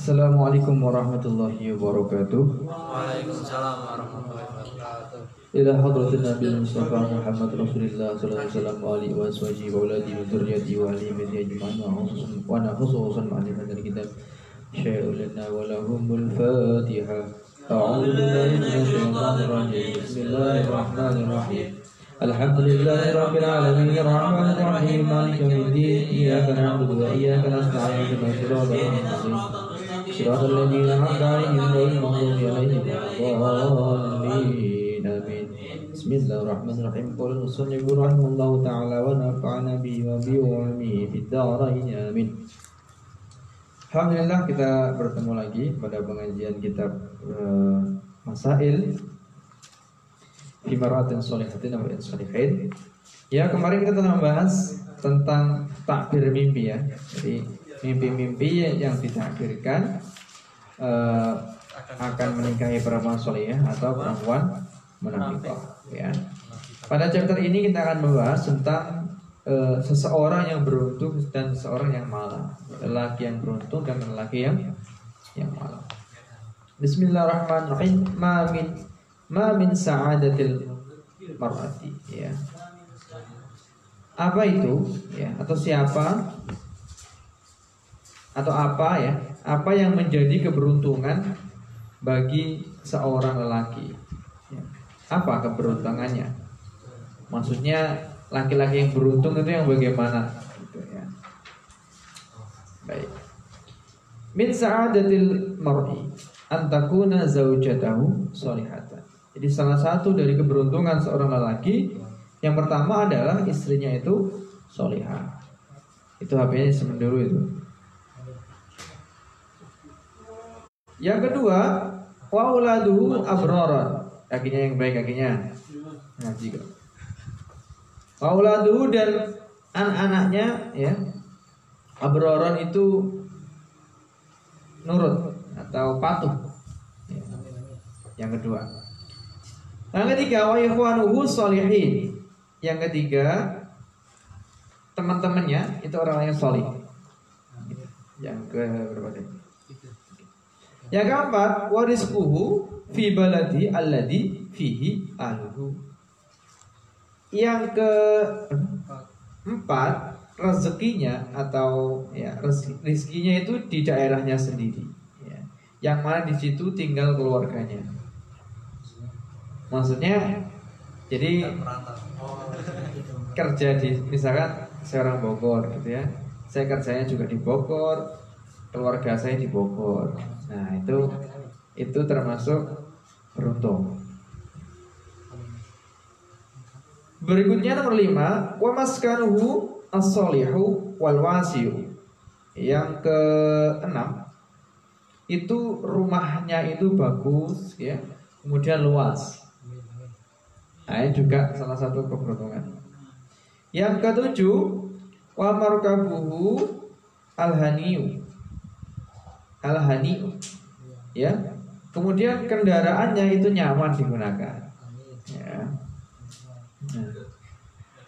Assalamualaikum warahmatullahi wabarakatuh. Waalaikumsalam warahmatullahi wabarakatuh. إلى حضرة النبي المصطفى محمد رسول الله صلى الله عليه وسلم وآله وأزواجه وأولاده وذريته وأهل بيته أجمعين وخصوصا- وأنا خصوصا معلمة الكتاب شيء لنا ولهم الفاتحة أعوذ بالله من الشيطان الرجيم بسم الله الرحمن الرحيم الحمد لله رب العالمين الرحمن الرحيم مالك يوم الدين إياك نعبد وإياك نستعين اهدنا الصراط المستقيم صراط الذين أنعمت عليهم غير المغضوب عليهم ولا الضالين آمين بسم الله الرحمن الرحيم قال المصنف رحمه الله تعالى ونفعنا به وبعلمه في الدارين آمين Alhamdulillah kita bertemu lagi pada pengajian kitab eh, Masail Himaratin Solihatin wa Solihin Ya kemarin kita telah membahas tentang takbir mimpi ya Jadi mimpi-mimpi yang ditakbirkan eh, akan menikahi perempuan soleh atau perempuan munafik ya. Pada chapter ini kita akan membahas tentang eh, seseorang yang beruntung dan seseorang yang malang, lelaki yang beruntung dan lelaki yang yang malang. Bismillahirrahmanirrahim. Ma min ma min sa'adatil mar'ati ya. Apa itu ya atau siapa atau apa ya? Apa yang menjadi keberuntungan bagi seorang lelaki? Apa keberuntungannya? Maksudnya laki-laki yang beruntung itu yang bagaimana? Gitu ya. Baik. Min sa'adatil mar'i an takuna zaujatahu solihatan. Jadi salah satu dari keberuntungan seorang lelaki yang pertama adalah istrinya itu solihah. Itu HP-nya semenduru itu. Yang kedua, wa uladuhu abraran. Kakinya yang baik kakinya. Ngaji kok. Wa uladuhu dan anak-anaknya ya. Abraran itu nurut atau patuh. Ya. Yang kedua. Yang ketiga, wa ikhwanuhu solihin. Yang ketiga, teman-temannya itu orang yang solih. Yang ke berapa tadi? Yang keempat, warisquhu fi baladi alladhi fihi ahluhu. Yang keempat, rezekinya atau ya rez- rezekinya itu di daerahnya sendiri. Ya. Yang mana di situ tinggal keluarganya. Maksudnya, jadi kerja di misalkan saya orang Bogor gitu ya saya kerjanya juga di Bogor keluarga saya di Bogor. Nah itu itu termasuk beruntung. Berikutnya nomor lima wa maskanuhu as-solihu wal wasiu yang keenam itu rumahnya itu bagus ya. Kemudian luas. Nah, ini juga salah satu keberuntungan. Yang ketujuh, wa markabuhu alhaniu. Alhaniu. Ya. Kemudian kendaraannya itu nyaman digunakan. Ya. Nah,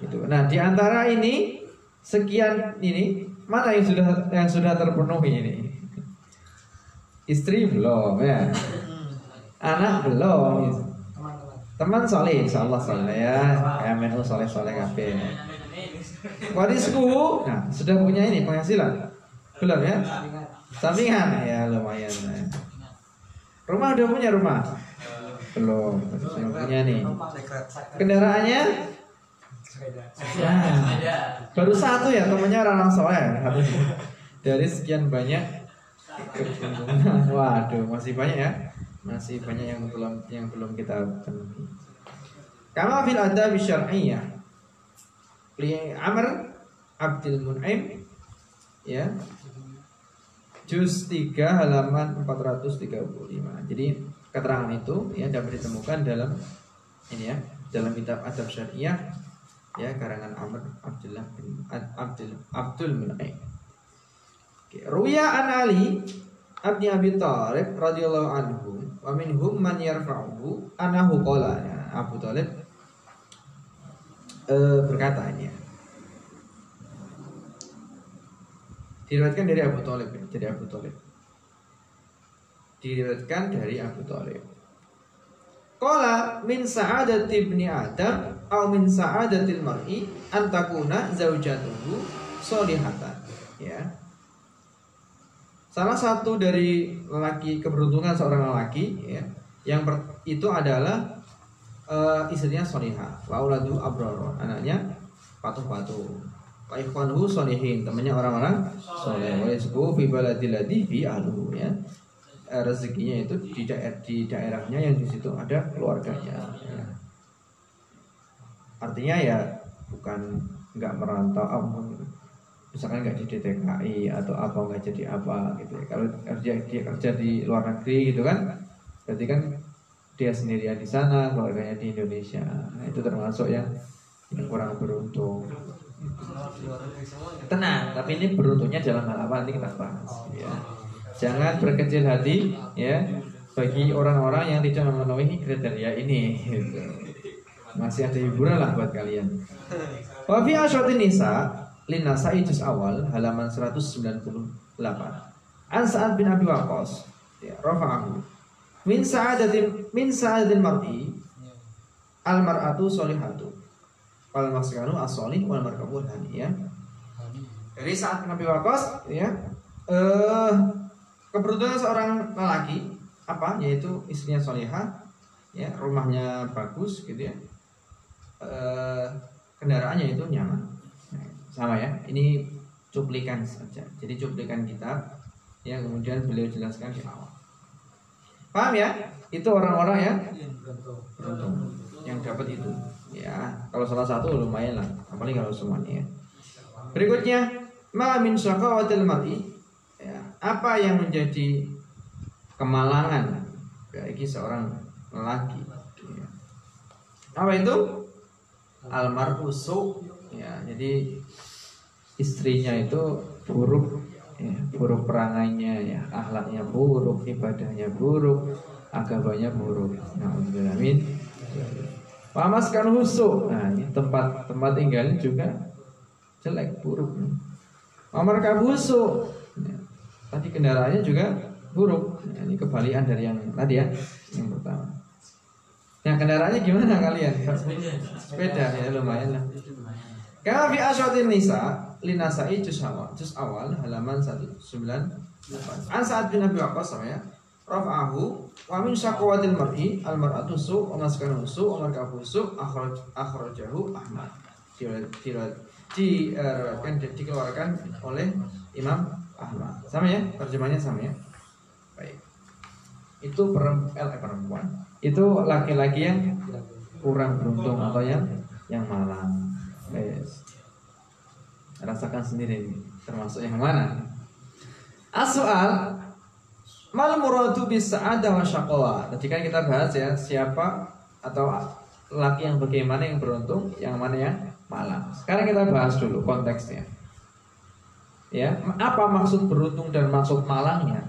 itu. Nah, di antara ini sekian ini mana yang sudah yang sudah terpenuhi ini? Istri belum ya. Anak belum. Teman soleh, insya Allah soleh ya. MNU soleh soleh kafe. Warisku, nah sudah punya ini penghasilan, belum ya? Sampingan, ya lumayan. ya. Rumah udah punya rumah? Belum, belum punya nih. Kendaraannya? Ya, baru satu ya temennya orang soleh. Dari sekian banyak. Waduh, masih banyak ya masih banyak yang belum yang belum kita penuhi. Kama fil adab syar'iyyah. Li Amr Abdul Mun'im ya. Juz 3 halaman 435. Jadi keterangan itu ya dapat ditemukan dalam ini ya, dalam kitab adab syariah ya karangan Amr Abdullah bin Abdul Abdul Mun'im. Oke, Ruya an Ali Abni Abi Thalib radhiyallahu anhu wa minhum man yarfa'uhu anahu qala ya, Abu Thalib eh, berkata ini ya. Diriwayatkan dari Abu Thalib ya, dari Abu Thalib. diriwayatkan dari Abu Thalib. Qala min sa'adati ibni Adam au min sa'adatil mar'i an takuna zaujatuhu solihatan. Ya. Salah satu dari lelaki keberuntungan seorang lelaki ya, yang ber, itu adalah uh, istrinya solihah, wa auladu abroro, anaknya patuh-patuh. Wa ikhwanuhu solihin, temannya orang-orang soleh. Wa yasbu fi baladil fi ahluhu ya. Eh, rezekinya itu di, daer di daerahnya yang di situ ada keluarganya. Ya. Artinya ya bukan nggak merantau gitu. Misalkan nggak di DTKI atau apa nggak jadi apa gitu. Ya. Kalau kerja dia kerja di luar negeri gitu kan, berarti kan dia sendirian di sana, keluarganya di Indonesia. Nah, itu termasuk yang kurang beruntung. Tenang, tapi ini beruntungnya dalam hal apa nanti kita bahas. Ya. Jangan berkecil hati ya bagi orang-orang yang tidak memenuhi kriteria ini. Gitu. Masih ada hiburan lah buat kalian. Wa fi asyratin nisa linasa juz awal halaman 198. An Sa'ad bin Abi Waqqas ya rafa'ahu min sa'adatin min sa'adatin mar'i al mar'atu solihatu wal maskanu as-solih wal markabu ya. Dari saat Nabi Waqqas ya eh Keberuntungan seorang lelaki apa? Yaitu istrinya solihah, ya rumahnya bagus gitu ya, e, kendaraannya itu nyaman. Nah, sama ya. Ini cuplikan saja. Jadi cuplikan kitab yang kemudian beliau jelaskan di awal. Paham ya? Itu orang-orang yang beruntung yang dapat itu. Ya, kalau salah satu lumayan lah, apalagi kalau semuanya. Ya. Berikutnya, ma min syaqawatil mar'i apa yang menjadi kemalangan bagi seorang lelaki ya. apa itu almarhusu ya jadi istrinya itu buruk ya, buruk perangainya ya akhlaknya buruk ibadahnya buruk agamanya buruk nah amin Pamaskan husu nah ini tempat tempat tinggalnya juga jelek buruk Amar kabusu tadi kendaraannya juga buruk. Nah, ini kebalikan dari yang tadi ya, yang pertama. Nah kendaraannya gimana kalian? Sepeda ya lumayan lah. Kama fi asyatin nisa linasai juz awal, juz awal halaman 198. An saat bin Abi Waqqas ya. Rafa'ahu wa min syaqwatil mar'i al mar'atu su wa maskanu su wa markabu su akhraj akhrajahu Ahmad. Di, di, di, di, dikeluarkan oleh Imam Ahmad. Sama ya, terjemahnya sama ya. Baik. Itu perempuan, eh, perempuan. Itu laki-laki yang kurang beruntung atau yang yang malang. Yes. Rasakan sendiri termasuk yang mana? As-soal mal muradu bis sa'adah wa syaqwa. Tadi kan kita bahas ya siapa atau laki yang bagaimana yang beruntung, yang mana yang malang. Sekarang kita bahas dulu konteksnya. Ya, apa maksud beruntung dan maksud malangnya?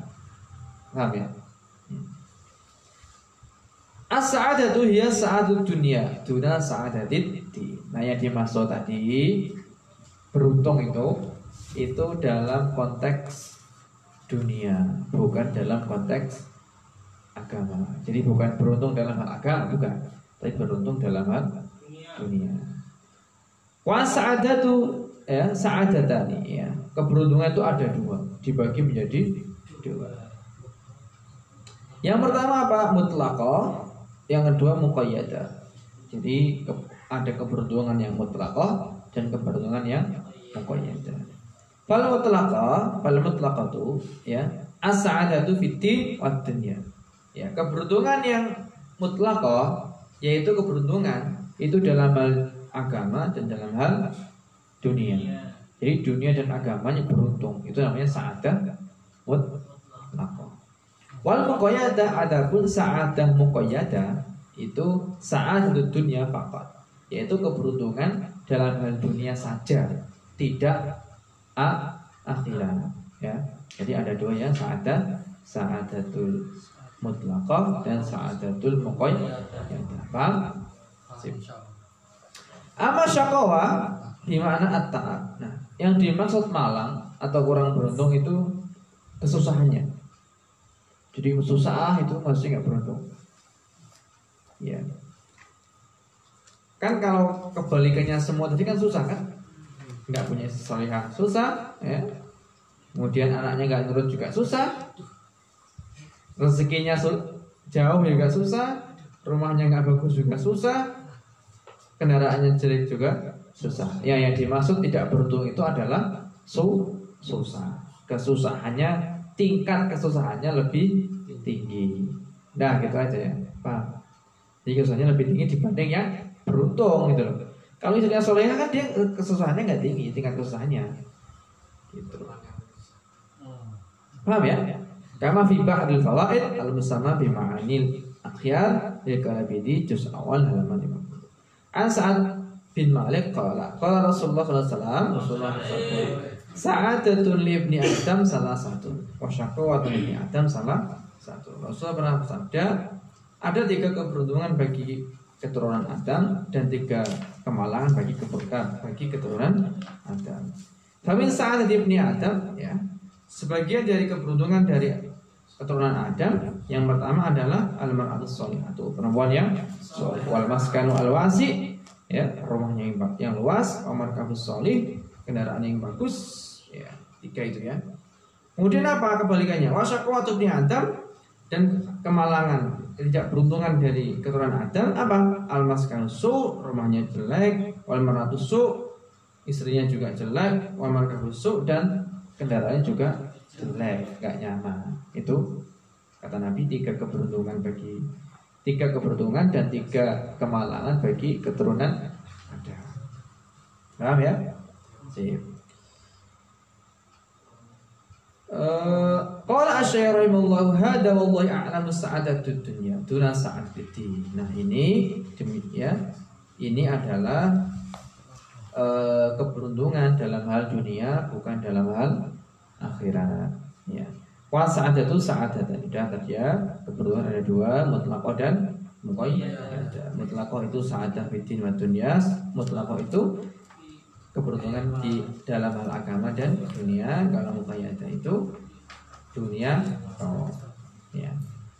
Paham ya? As-sa'adatu hiya sa'adut dunia Duna sa'adatit Nah yang dimaksud tadi Beruntung itu Itu dalam konteks dunia Bukan dalam konteks agama Jadi bukan beruntung dalam hal agama Bukan Tapi beruntung dalam hal dunia sa'adatu ya sa'adatani ya. Keberuntungan itu ada dua, dibagi menjadi dua. Yang pertama apa? Mutlaqah, yang kedua muqayyadah. Jadi ada keberuntungan yang mutlaqah dan keberuntungan yang muqayyadah. Fal mutlaqah, fal mutlaqatu ya, as-sa'adatu fid wa dunya. Ya, keberuntungan yang mutlaqah yaitu keberuntungan itu dalam hal agama dan dalam hal dunia. Iya. Jadi dunia dan agamanya beruntung. Itu namanya sa'adah mutlaqah. Wal muqayyadah adapun sa'adah muqayyadah itu saat dunia fakat. Yaitu keberuntungan dalam hal dunia saja, tidak a akhirat. Ya. Jadi ada dua ya, sa'adah sa'adatul mutlaqah dan sa'adatul muqayyadah. Paham? Sip. Ama syakawa di mana at Nah, yang dimaksud malang atau kurang beruntung itu kesusahannya. Jadi susah itu masih nggak beruntung. Ya. Kan kalau kebalikannya semua tadi kan susah kan? Nggak punya solihah susah, ya. Kemudian anaknya nggak nurut juga susah. Rezekinya jauh juga susah, rumahnya nggak bagus juga susah, kendaraannya jelek juga susah. Ya yang dimaksud tidak beruntung itu adalah su susah. Kesusahannya tingkat kesusahannya lebih tinggi. Nah gitu aja ya, Pak. Jadi kesusahannya lebih tinggi dibanding yang beruntung gitu loh. Kalau istrinya soleha kan dia eh, kesusahannya nggak tinggi, tingkat kesusahannya. Gitu. Paham ya? Kama fi ba'dil fawaid al-musamma bi ma'anil akhyar lil kalabidi juz awal halaman 50. An Sa'ad bin Malik qala qala Rasulullah sallallahu alaihi wasallam Sa'adatun li ibni Adam salah satu wa syaqawatun ibni Adam salah satu. Rasulullah pernah bersabda ada tiga keberuntungan bagi keturunan Adam dan tiga kemalangan bagi keberkahan bagi keturunan Adam. Famin saat ibni Adam ya Sebagian dari keberuntungan dari keturunan Adam yang pertama adalah al-mar'atus atau perempuan yang soleh wal maskanu al-wasi ya rumahnya yang, yang luas Omar kabus solih kendaraan yang bagus ya tiga itu ya. Kemudian apa kebalikannya? Wasyaqwatu ibni Adam dan kemalangan tidak beruntungan dari keturunan Adam apa al maskanu su rumahnya jelek wal mar'atus su istrinya juga jelek wal markabus su dan kendaraannya juga jelek, gak nyaman. Itu kata Nabi tiga keberuntungan bagi tiga keberuntungan dan tiga kemalangan bagi keturunan ada. Paham ya? Sip. Eh, qala rahimallahu hada wallahi a'lamu sa'adatud dunya. Duna sa'atid Nah, ini demikian ini adalah uh, keberuntungan dalam hal dunia bukan dalam hal akhirat ya. Wa sa'adatu sa'adatan. Sudah tadi ya keperluan ada dua mutlaqah dan muqayyadah mutlaqah itu sa'adah fitin wa dunya mutlaqah itu keberuntungan di dalam hal agama dan dunia kalau muqayyadah itu dunia oh ya.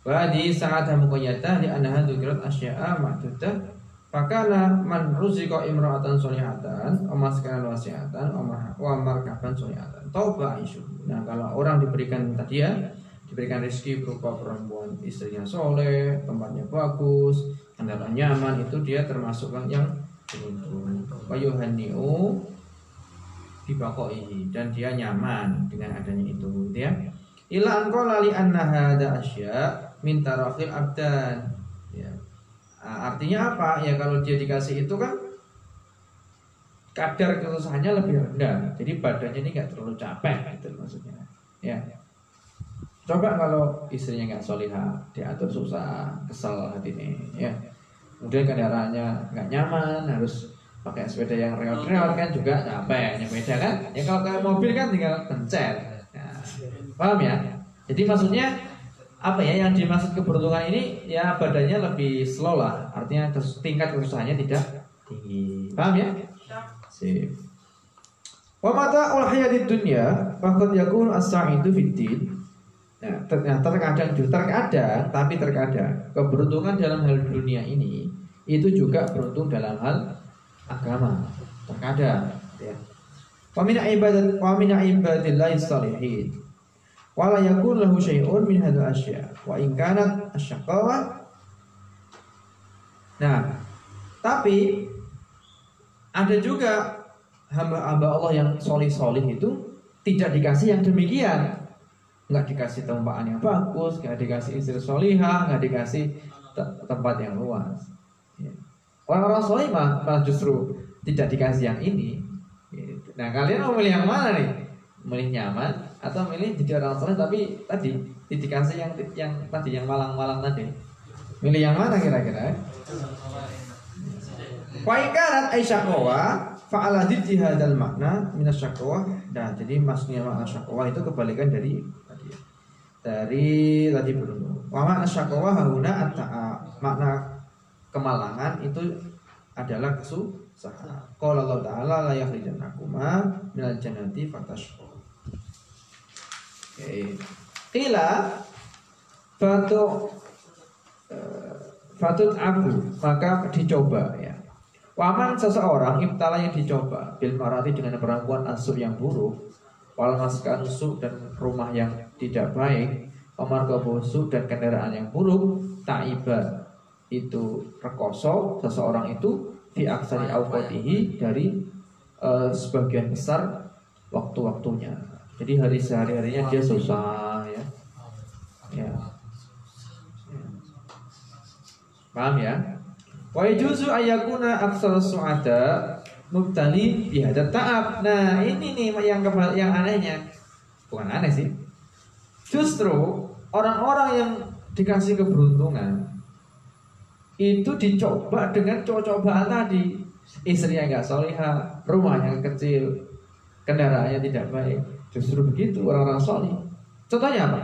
Wa di sa'adah muqayyadah di anaha dzikrat asya'a ma'dudah Fakana man ruziko imra'atan solihatan Omaskanan wasiatan Wa markaban solihatan. Tauba isu Nah kalau orang diberikan tadi ya Diberikan rezeki berupa perempuan Istrinya soleh, tempatnya bagus Kendaraan nyaman Itu dia termasuk yang Wayuhani'u Dibakoi Dan dia nyaman dengan adanya itu gitu ya Ila anqala li anna hadha asya Minta rafil abdan Nah, artinya apa? Ya kalau dia dikasih itu kan kadar kesusahannya lebih rendah. Jadi badannya ini nggak terlalu capek gitu maksudnya. Ya. Coba kalau istrinya nggak solihah, diatur susah, kesel hati ini, ya. Kemudian kendaraannya nggak nyaman, harus pakai sepeda yang reot-reot kan juga capek, beda kan? Ya kalau kayak mobil kan tinggal pencet. Ya. Paham ya? Jadi maksudnya apa ya yang dimaksud keberuntungan ini ya badannya lebih slow lah artinya tingkat kesusahannya tidak tinggi paham ya sip wa mata ul dunya faqad yakun as-sa'idu fiddin nah, ter nah, terkadang tapi terkadang keberuntungan dalam hal dunia ini itu juga beruntung dalam hal agama. Terkadang ya. Wa min ibadat wa min ibadillahi salihin wala yakun lahu syai'un min hadzal asya. Wa in kanat asyaqawa Nah, tapi ada juga hamba-hamba Allah yang solih-solih itu tidak dikasih yang demikian. Nggak dikasih tempaan yang bagus, nggak dikasih istri solihah, nggak dikasih tempat yang luas. Ya. Orang-orang solih mah, malah justru tidak dikasih yang ini. Gitu. Nah, kalian mau milih yang mana nih? Milih nyaman atau milih jadi orang soleh tapi tadi dikasih yang yang tadi yang malang-malang tadi milih yang mana kira-kira Waikarat aisyakwa fa'ala hadal makna minas syakwa dan jadi maksudnya makna syakwa itu kebalikan dari tadi dari tadi belum wa makna syakwa haruna makna kemalangan itu adalah kesusahan qala Allah taala la yakhrijannakuma minal jannati fatashqa Oke. Qila Fatu eh, Fatut abu maka dicoba ya. Waman seseorang ibtala yang dicoba bil marati dengan perempuan asur yang buruk, wal maskan dan rumah yang tidak baik, omar busuk dan kendaraan yang buruk, ta'iba itu rekoso seseorang itu fi aksari dari uh, sebagian besar waktu-waktunya. Jadi hari sehari-harinya dia susah ya. Ya. Paham ya? Wa yajuzu ayakuna aksal su'ada mubtali bihada ta'ab. Nah, ini nih yang yang anehnya. Bukan aneh sih. Justru orang-orang yang dikasih keberuntungan itu dicoba dengan coba-cobaan tadi. Istrinya nggak solihah, rumahnya kecil, kendaraannya tidak baik. Justru begitu orang-orang solih. Contohnya apa?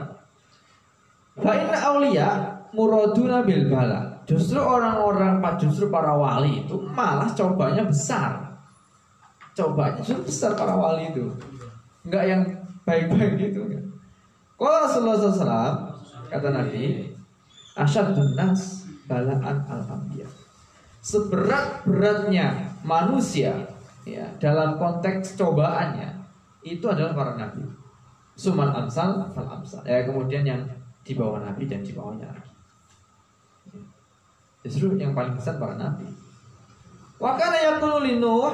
Fa'inna aulia muraduna bil bala. Justru orang-orang justru para wali itu malah cobanya besar. Cobanya justru besar para wali itu. Enggak yang baik-baik gitu. Kalau Rasulullah SAW kata Nabi, asyadun nas balaan al -ambiyah. Seberat-beratnya manusia ya dalam konteks cobaannya itu adalah para nabi. Suman amsal fal amsal. Ya kemudian yang di bawah nabi dan di bawahnya Justru yang paling besar para nabi. Wa kana yaqulu li Nuh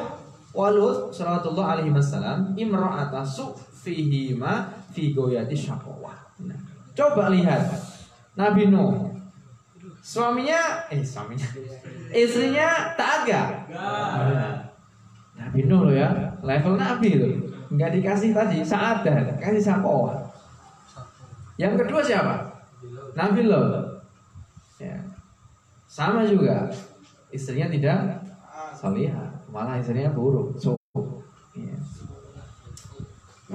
wa Lut sallallahu alaihi wasallam imra'ata su fihi ma fi goyati syaqwa. Nah, coba lihat Nabi Nuh. Suaminya eh suaminya istrinya tak agak. Nabi Nuh loh ya, level Nabi loh. Enggak dikasih tadi saat kasih syaqwa. Yang kedua siapa? Nabi loh. Ya. Sama juga istrinya tidak salihah, malah istrinya buruk. So.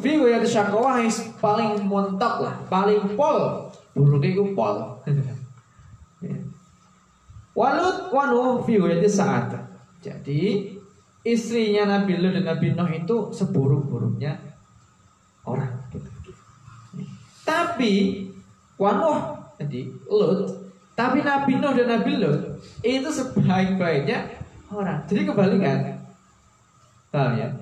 Figo yang syakwa paling montok lah, paling pol, buruknya itu pol. Ya. Walut wanu figo yang saat. Jadi istrinya Nabi Lut dan Nabi Nuh itu seburuk-buruknya orang. Tapi wanu jadi Lut tapi Nabi Nuh dan Nabi Lut itu sebaik-baiknya orang. Jadi kebalikan. Paham ya?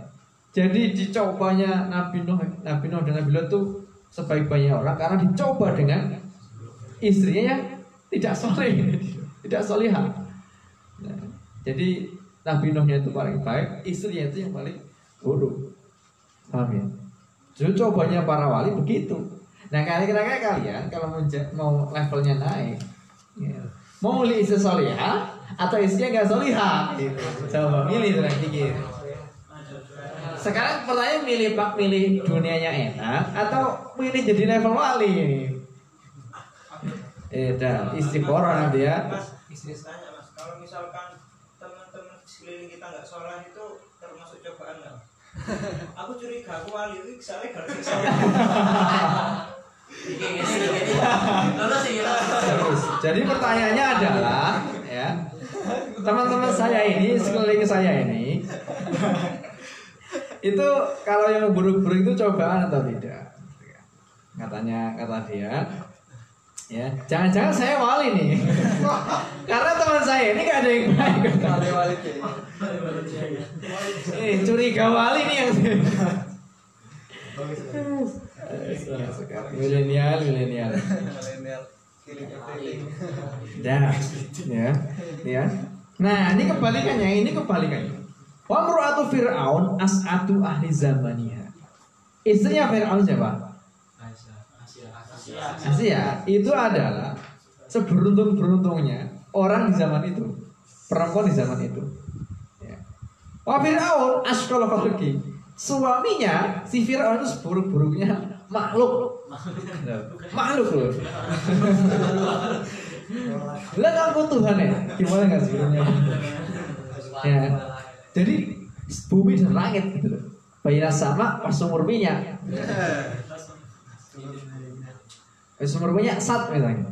Jadi dicobanya Nabi Nuh, Nabi Nuh dan Nabi Lut itu sebaik-baiknya orang karena dicoba dengan istrinya yang tidak soleh, tidak solihah. Nah, jadi Nabi Nuhnya itu paling baik, istrinya itu yang paling buruk. Paham ya? Jadi cobanya para wali begitu. Nah kira-kira kalian kalau mau levelnya naik, Ya. Mau milih istri solihah atau istrinya nggak solihah? Gitu. Coba milih tuh nanti Sekarang pertanyaan milih pak milih dunianya enak atau milih jadi level wali ini? Eh, dan istiqoroh nanti ya. Mas, bisnis tanya mas, kalau misalkan teman-teman sekeliling kita nggak sholat itu termasuk cobaan nggak? Aku curiga aku wali itu misalnya gak Jadi pertanyaannya adalah ya teman-teman saya ini sekeliling saya ini itu kalau yang buruk-buruk itu cobaan atau tidak? Katanya kata dia ya jangan-jangan saya wali nih. Karena teman saya ini gak ada yang baik. Wali wali eh curiga wali nih yang milenial milenial. Dah, ya, ya. Nah, ini kebalikannya, ini kebalikannya. Wa mru'atu Fir'aun as'atu ahli zamaniha. Istrinya Fir'aun siapa? Asia. Itu adalah seberuntung-beruntungnya orang di zaman itu, perempuan di zaman itu. Ya. Wa Fir'aun asqala khalqi. Suaminya si Fir'aun itu seburuk-buruknya makhluk makhluk loh lah kamu Tuhan ya gimana nggak sih ya jadi bumi dan langit gitu loh. Bayar sama pas sumur minyak. Sumur minyak sat misalnya.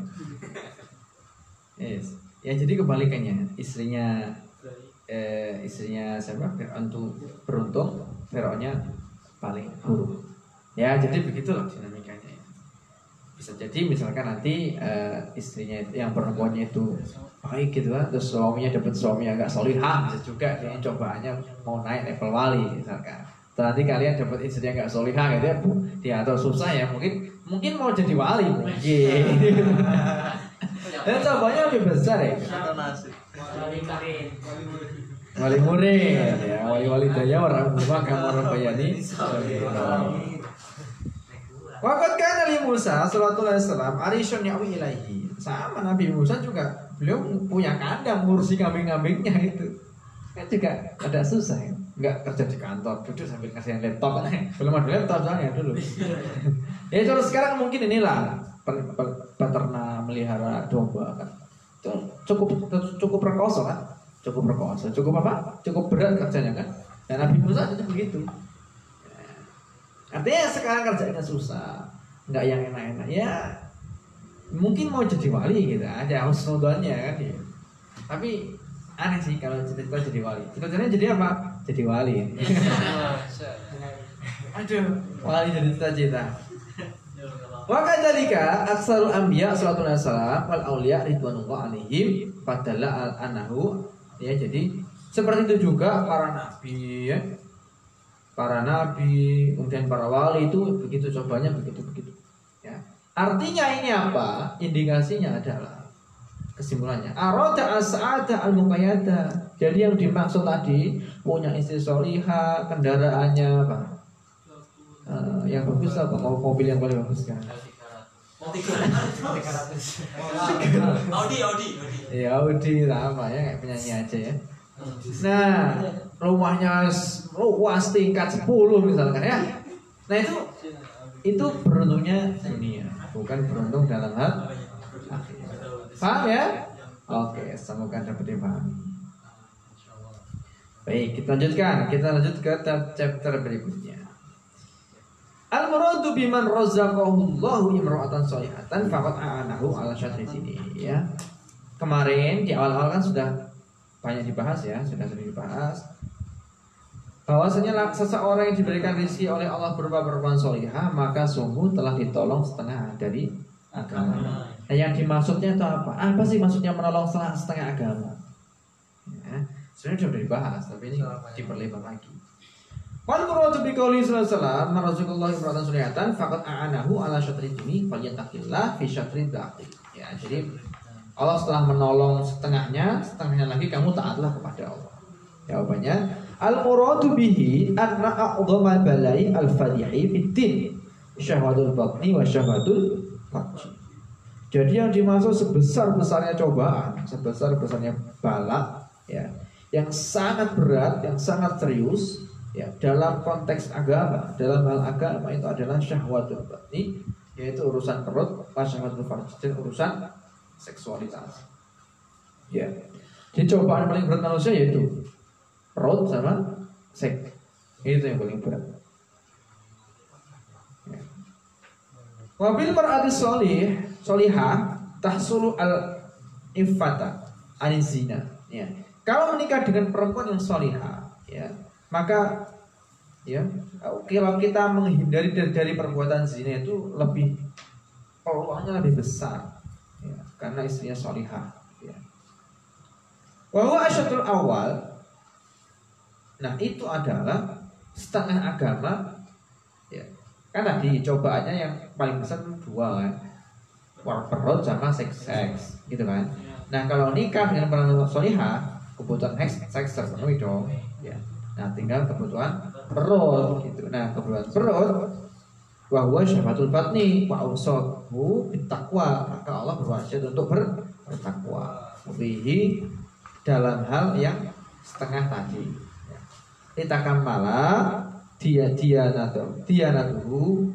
Yes. ya jadi kebalikannya. Istrinya eh, istrinya siapa? Tuh beruntung Fir'aunnya paling buruk. Ya, jadi begitulah dinamikanya. Bisa jadi misalkan nanti eh, istrinya yang perempuannya itu baik gitu kan terus suaminya dapat suami yang agak solihah bisa juga dia cobaannya mau naik level wali misalkan. Terus nanti kalian dapat istri yang agak solihah gitu ya bu dia atau susah ya mungkin mungkin mau jadi wali mungkin. Dan cobanya lebih besar ya. Wali murid. Ya wali wali daya orang rumah kamar bayani Wakat kan Nabi Musa sallallahu alaihi wasallam arishun yawi ilaihi. Sama Nabi Musa juga beliau punya kandang ngurusi kambing-kambingnya itu. Kan juga ada susah ya. Enggak kerja di kantor, duduk sambil kasihan laptop. Belum ada laptop soalnya dulu. ya kalau sekarang mungkin inilah peternak melihara domba kan. Itu cukup cukup rekoso kan? Cukup rekoso, cukup apa? Cukup berat kerjanya kan. Dan Nabi Musa itu begitu. Artinya sekarang kerjanya susah, nggak yang enak-enak ya. Mungkin mau jadi wali gitu aja, husnudonnya kan ya. Tapi aneh sih kalau cita-cita jadi wali. Cita-citanya jadi apa? Jadi wali. Aduh, wali jadi cita-cita. Wa kadzalika aksarul anbiya sallallahu alaihi wasallam wal auliya ridwanullah alaihim padalla al anahu ya jadi seperti itu juga para nabi ya para nabi, kemudian para wali itu begitu cobanya begitu begitu. Ya. Artinya ini apa? Indikasinya adalah kesimpulannya. Arada as'ada al muqayyada. Jadi yang dimaksud tadi punya istri soliha, kendaraannya apa? Eh, yang bagus apa? Mau mobil yang paling bagus kan? Audi, Audi, Audi. Ya Audi sama ya kayak penyanyi aja ya. Nah, rumahnya luas tingkat 10 misalkan ya. Nah itu itu beruntungnya dunia, bukan beruntung dalam hal. Paham ya? Oke, semoga dapat dipahami. Baik, kita lanjutkan. Kita lanjut ke chapter berikutnya. Al muradu biman razaqahu Allahu imra'atan sholihatan faqad a'anahu ala syatri dini ya. Kemarin di awal-awal kan sudah banyak dibahas ya, sudah sering dibahas. Bahwasanya seseorang yang diberikan rezeki oleh Allah berupa perempuan solihah maka sungguh telah ditolong setengah dari agama. Nah, yang dimaksudnya itu apa? Apa sih maksudnya menolong setengah, setengah agama? Ya, sebenarnya sudah dibahas, tapi ini diperlebar lagi. Wal muradu bi qouli sallallahu alaihi wasallam marzuqallahu imra'atan sulihatan faqad a'anahu ala syatri dini falyattaqillah fi syatri baqi. Ya, jadi Allah setelah menolong setengahnya, setengahnya lagi kamu taatlah kepada Allah. Jawabannya al muradu bihi anna a'dhamal balai al fadihi fid din syahwadul batni wa syahwadul farji. Jadi yang dimaksud sebesar-besarnya cobaan, sebesar-besarnya bala ya, yang sangat berat, yang sangat serius ya dalam konteks agama, dalam hal agama itu adalah syahwatul batni yaitu urusan perut, wa syahwatul farji dan urusan seksualitas. Ya. Jadi cobaan paling berat manusia yaitu perut sama seks. Itu yang paling berat. Wabil mar'ati solih solihah tahsulu al infata anizina. Ya. Kalau menikah dengan perempuan yang solihah, ya, maka ya kalau kita menghindari dari, dari perbuatan zina itu lebih peluangnya lebih besar, ya, karena istrinya solihah. Ya. Wahwa asyatul awal Nah itu adalah setengah agama ya. Kan tadi cobaannya yang paling besar dua kan. War perut sama seks seks gitu kan. Nah kalau nikah dengan perempuan solihah Kebutuhan seks, seks terpenuhi dong ya. Nah tinggal kebutuhan perut gitu. Nah kebutuhan perut Wahwa syafatul batni Wa awsathu bitakwa Maka Allah berwasiat untuk ber, bertakwa. Bihi dalam hal yang setengah tadi itakamala dia dia nato dia natuhu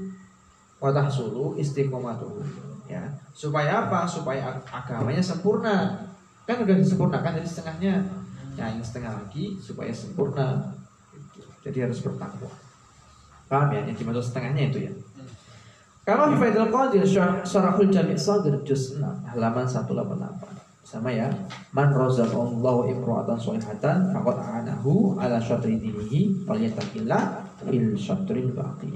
watah sulu istiqomatuhu ya. Supaya apa? Supaya ag- agamanya sempurna. Kan udah disempurnakan jadi setengahnya. Nah ini setengah lagi supaya sempurna. Jadi harus bertakwa. Paham ya? Yang dimaksud setengahnya itu ya. Kalau Faidul Qadir Syarah- Syarahul Jami' Sadir Juz 6 halaman 188 sama ya man razaqallahu imra'atan sholihatan faqad anahu ala syatri dinihi falyattaqillah fil syatril baqi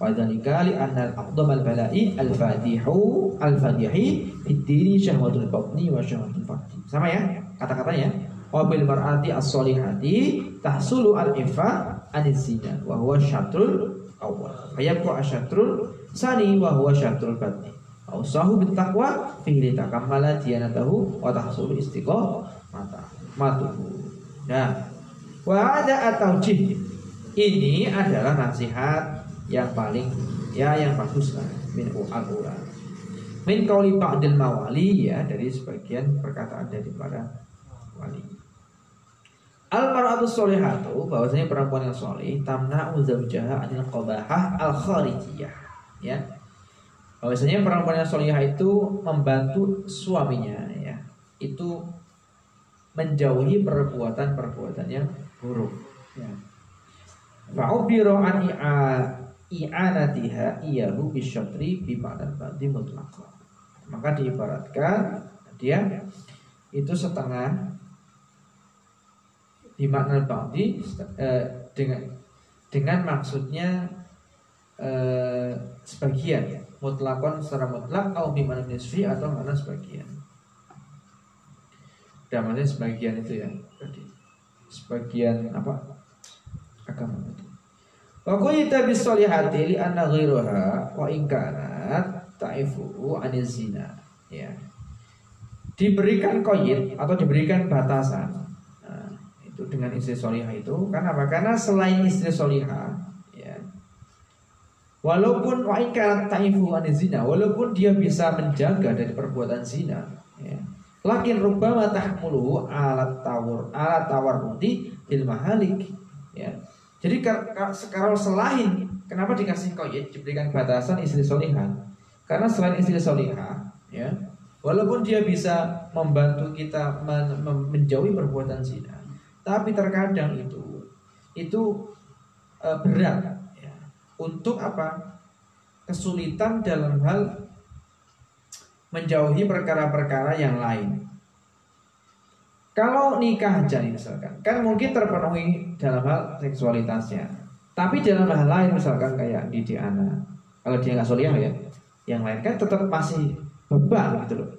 Wadzalika li anna al-a'dham al-bala'i al-fadihu al-fadihi fid dini syahwatul batni wa syahwatul farji. Sama ya kata-katanya. Wa bil mar'ati as-solihati tahsulu al-ifa aniz zina wa huwa syatrul awal. Fayabqa asyatrul sani wa huwa syatrul batni. Ausahu bit taqwa fihi takammala diyanatahu wa tahsulu istiqamata matuhu. Nah, wa ada atau ini adalah nasihat yang paling ya yang bagus lah min al ula min kauli ba'dil mawali ya dari sebagian perkataan dari para wali. Al mar'atu solihatu bahwasanya perempuan yang soleh tamna zawjaha anil qabahah al kharijiyah ya bahwasanya perempuan yang solihah itu membantu suaminya ya. Itu menjauhi perbuatan-perbuatan yang buruk ya. An i'anatiha bisyatri. Maka diibaratkan dia itu setengah bima'nan ba'di eh, dengan dengan maksudnya eh, sebagian mutlakon secara mutlak atau bima'nan nisfi atau mana sebagian. Dan maksudnya sebagian itu ya tadi sebagian apa agama itu. Wa quyita bis solihati li anna ghairuha wa in kanat ta'ifu aniz zina. Ya. Diberikan koyit atau diberikan batasan. Nah, itu dengan istri solihah itu karena apa? Karena selain istri solihah, walaupun wa in kanat ta'ifu zina, walaupun dia bisa menjaga dari perbuatan zina, ya, lakin rubbama tahmuluhu alat tawar alat tawarrudi bil mahalik ya. Jadi kalau selain kenapa dikasih koyit diberikan batasan istri solihah? Karena selain istri solihah, ya, walaupun dia bisa membantu kita men menjauhi perbuatan zina, tapi terkadang itu itu e, berat. ya, untuk apa? Kesulitan dalam hal menjauhi perkara-perkara yang lain. Kalau nikah aja misalkan, kan mungkin terpenuhi dalam hal seksualitasnya. Tapi dalam hal lain misalkan kayak didik anak, kalau dia nggak soliah ya, yang lain kan tetap masih beban gitu loh.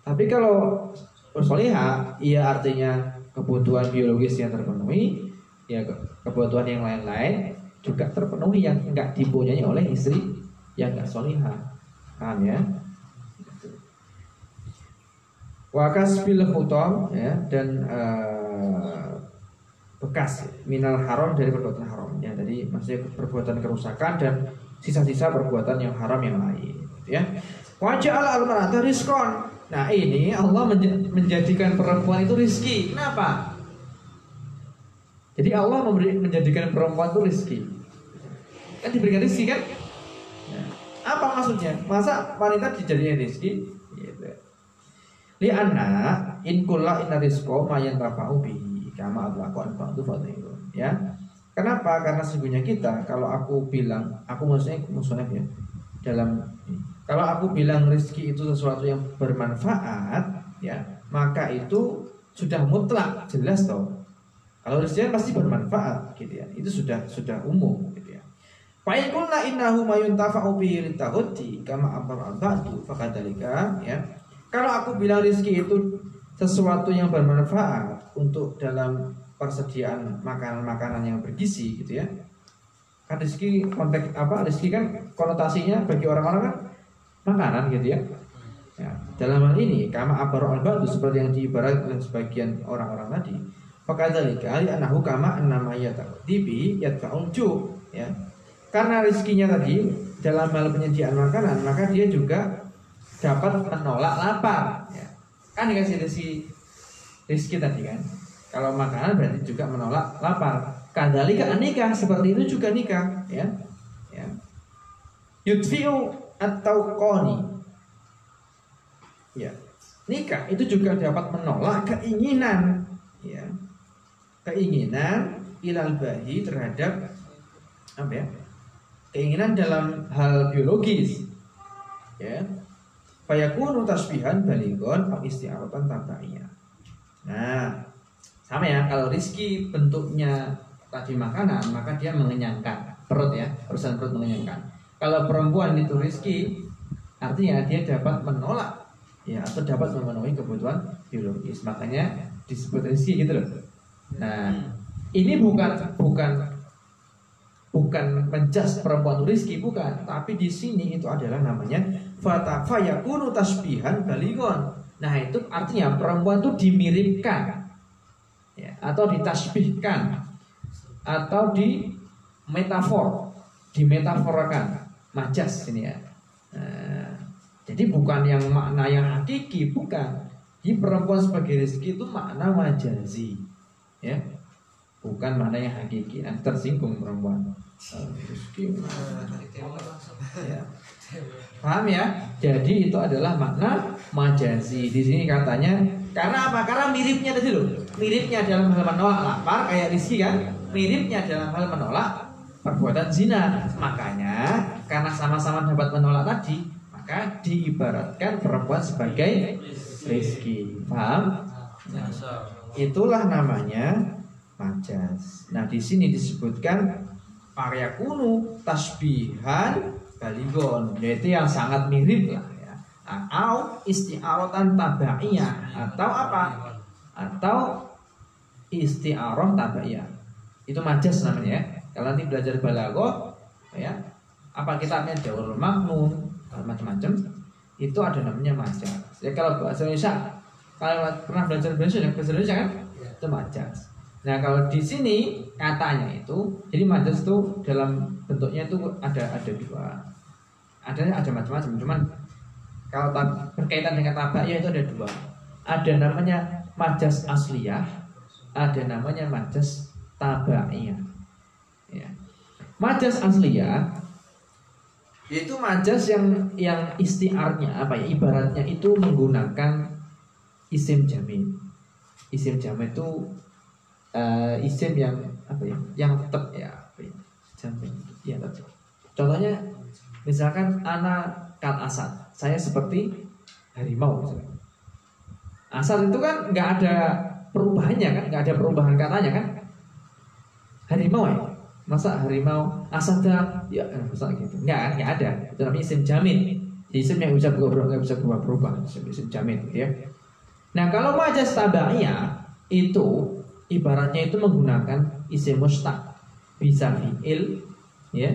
Tapi kalau bersolihah, iya artinya kebutuhan biologis yang terpenuhi, ya kebutuhan yang lain-lain juga terpenuhi yang nggak dipunyai oleh istri yang nggak solihah, paham ya? wakas bil hutam ya dan uh, bekas minal haram dari perbuatan haram. Ya tadi maksudnya perbuatan kerusakan dan sisa-sisa perbuatan yang haram yang lain ya. Wajah al marata riskon nah ini Allah menjadikan perempuan itu rizki. Kenapa jadi Allah memberi menjadikan perempuan itu rizki kan diberikan rizki kan ya. apa maksudnya masa wanita dijadikan rizki Li anna in kulla inna rizqa ma yantafa'u bihi kama atlaqan ba'du fadhilun ya. Kenapa? Karena sesungguhnya kita kalau aku bilang, aku maksudnya maksudnya ya dalam kalau aku bilang rezeki itu sesuatu yang bermanfaat ya, maka itu sudah mutlak, jelas toh. Kalau rezeki pasti bermanfaat gitu ya. Itu sudah sudah umum gitu ya. Fa in qulna innahu ma yuntafa'u bihi kama amara al-ba'du fakadzalika ya kalau aku bilang rizki itu sesuatu yang bermanfaat untuk dalam persediaan makanan-makanan yang bergizi gitu ya. Kan rizki konteks apa? Rizki kan konotasinya bagi orang-orang kan makanan gitu ya. Ya, dalam hal ini kama abar al seperti yang diibaratkan oleh sebagian orang-orang tadi. Maka dari kali anahu kama namanya dibi yatfaul ju ya. Karena rizkinya tadi dalam hal penyediaan makanan maka dia juga dapat menolak lapar ya. kan dikasih rezeki rezeki tadi kan? Kalau makanan berarti juga menolak lapar. Kadalika nikah seperti itu juga nikah ya. Ya. Yudfiu atau koni ya. Nikah itu juga dapat menolak keinginan keinginan ilal bahi terhadap apa ya keinginan dalam hal biologis ya Fayakunu tasbihan baligon atau istiaratan tabaiyah. Nah, sama ya kalau rizki bentuknya tadi makanan maka dia mengenyangkan perut ya urusan perut mengenyangkan Kalau perempuan itu rizki, artinya dia dapat menolak ya atau dapat memenuhi kebutuhan biologis. Makanya disebut rizki gitu loh. Nah, ini bukan bukan bukan menjas perempuan rizki bukan, tapi di sini itu adalah namanya fata fayakunu tasbihan baligon. Nah, itu artinya perempuan itu dimiripkan ya, atau ditasbihkan atau di metafor, dimetaforakan majas ini ya. Nah, jadi bukan yang makna yang hakiki, bukan. Di perempuan sebagai rezeki itu makna majazi, ya, bukan makna yang hakiki. Nah, tersinggung perempuan. Rezeki, ya. Paham ya? Jadi itu adalah makna majazi. Di sini katanya karena apa? Karena miripnya tadi loh. Miripnya dalam hal menolak lapar kayak rizki kan? Miripnya dalam hal menolak perbuatan zina. Makanya karena sama-sama dapat menolak tadi, maka diibaratkan perempuan sebagai rizki. Paham? Nah, itulah namanya majas. Nah, di sini disebutkan Arya kunu tasbihan baligon, yaitu yang sangat mirip lah ya. Atau istiarotan tabaiyah atau apa? Atau istiaroh tabaiyah. Itu majas namanya ya. Kalau nanti belajar balago, ya, apa kita artinya jauh maknun, macam-macam, itu ada namanya majas. Ya kalau bahasa Indonesia, kalau pernah belajar bahasa Indonesia kan, itu majas. Nah kalau di sini katanya itu, jadi majas itu dalam bentuknya itu ada ada dua, ada ada macam-macam. Cuman kalau berkaitan dengan tabak ya itu ada dua. Ada namanya majas asliyah, ada namanya majas tabaiyah. Ya. Majas asliyah yaitu majas yang yang istiarnya apa ya ibaratnya itu menggunakan isim jamin. Isim jamin itu uh, isim yang apa ya? Yang tetap ya apa ya? Jamin. Ya tetap. Contohnya misalkan anak kat asad. Saya seperti harimau misalkan. Asad itu kan nggak ada perubahannya kan? Nggak ada perubahan katanya kan? Harimau ya? Masa harimau asada? Ya masa gitu. Nggak nggak ada. Itu namanya isim jamin. Isim yang bisa berubah nggak bisa berubah berubah isim, isim jamin ya nah kalau majas tabaiyah itu ibaratnya itu menggunakan isim mustaq. Bisa fiil ya.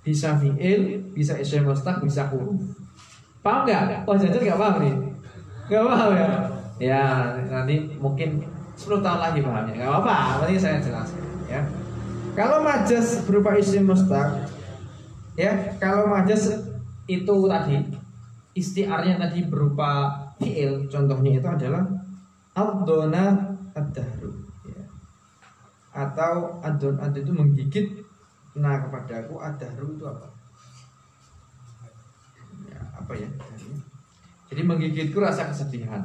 Bisa fiil bisa isim mustaq bisa huruf. Paham nggak? Oh jajan nggak paham nih. Nggak paham ya? Ya nanti mungkin 10 tahun lagi pahamnya. Nggak apa-apa nanti saya jelaskan ya. Kalau majas berupa isim mustaq, ya, kalau majas itu tadi istiarnya tadi berupa fiil, contohnya itu adalah adona ad-dahru ya. Atau adon ad itu menggigit nah kepadaku ad-dahru itu apa? Ya, apa ya? Jadi menggigitku rasa kesedihan.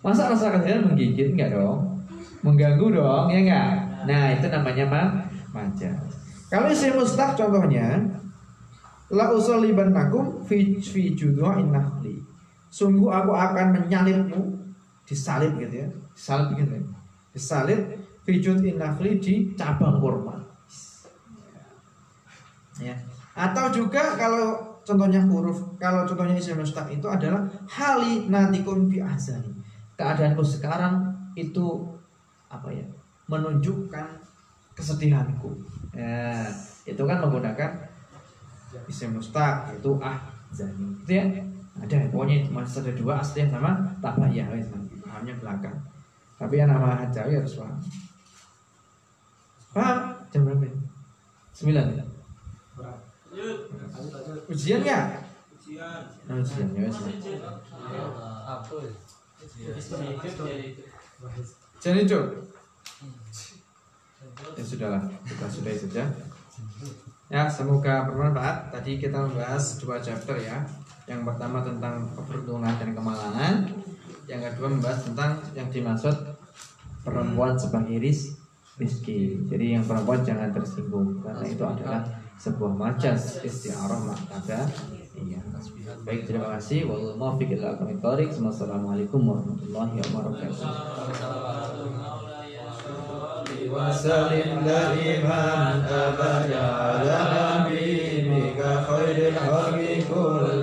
Masa rasa kesedihan menggigit enggak dong? Mengganggu dong, ya enggak? Nah, itu namanya ma majas. Kalau isim mustaq contohnya la usallibannakum fi fi judhu'in nakhli. Sungguh aku akan menyalibmu disalib gitu ya. Salib gitu ya. Disalib fi judhu'in nakhli di cabang kurma. Ya. Atau juga kalau contohnya huruf, kalau contohnya isim mustaq itu adalah hali natikum fi azani. Keadaanku sekarang itu apa ya? menunjukkan kesedihanku. Ya, itu kan menggunakan isim mustaq itu ah zani. Itu ya. Ada pokoknya masih ada dua asli sama tabayah wis pahamnya belakang. Tapi yang nama hajawi harus paham. Paham? Jam berapa? Sembilan. Ujian nggak? Ujian. Nah, ujian ya wis. Jadi cuk. Ya sudahlah, kita sudahi saja. Ya, semoga bermanfaat. Tadi kita membahas dua chapter ya. Yang pertama tentang keberuntungan dan kemalangan. Yang kedua membahas tentang yang dimaksud perempuan sebagai ris rizki. Jadi yang perempuan jangan tersinggung karena itu adalah sebuah majas istiarah maktada. Iya. Baik, terima kasih. Wallahu muwaffiq ila aqwamit thoriq. Wassalamualaikum warahmatullahi wabarakatuh. وسلم دائما أبدا على حبيبك خير الخلق كلهم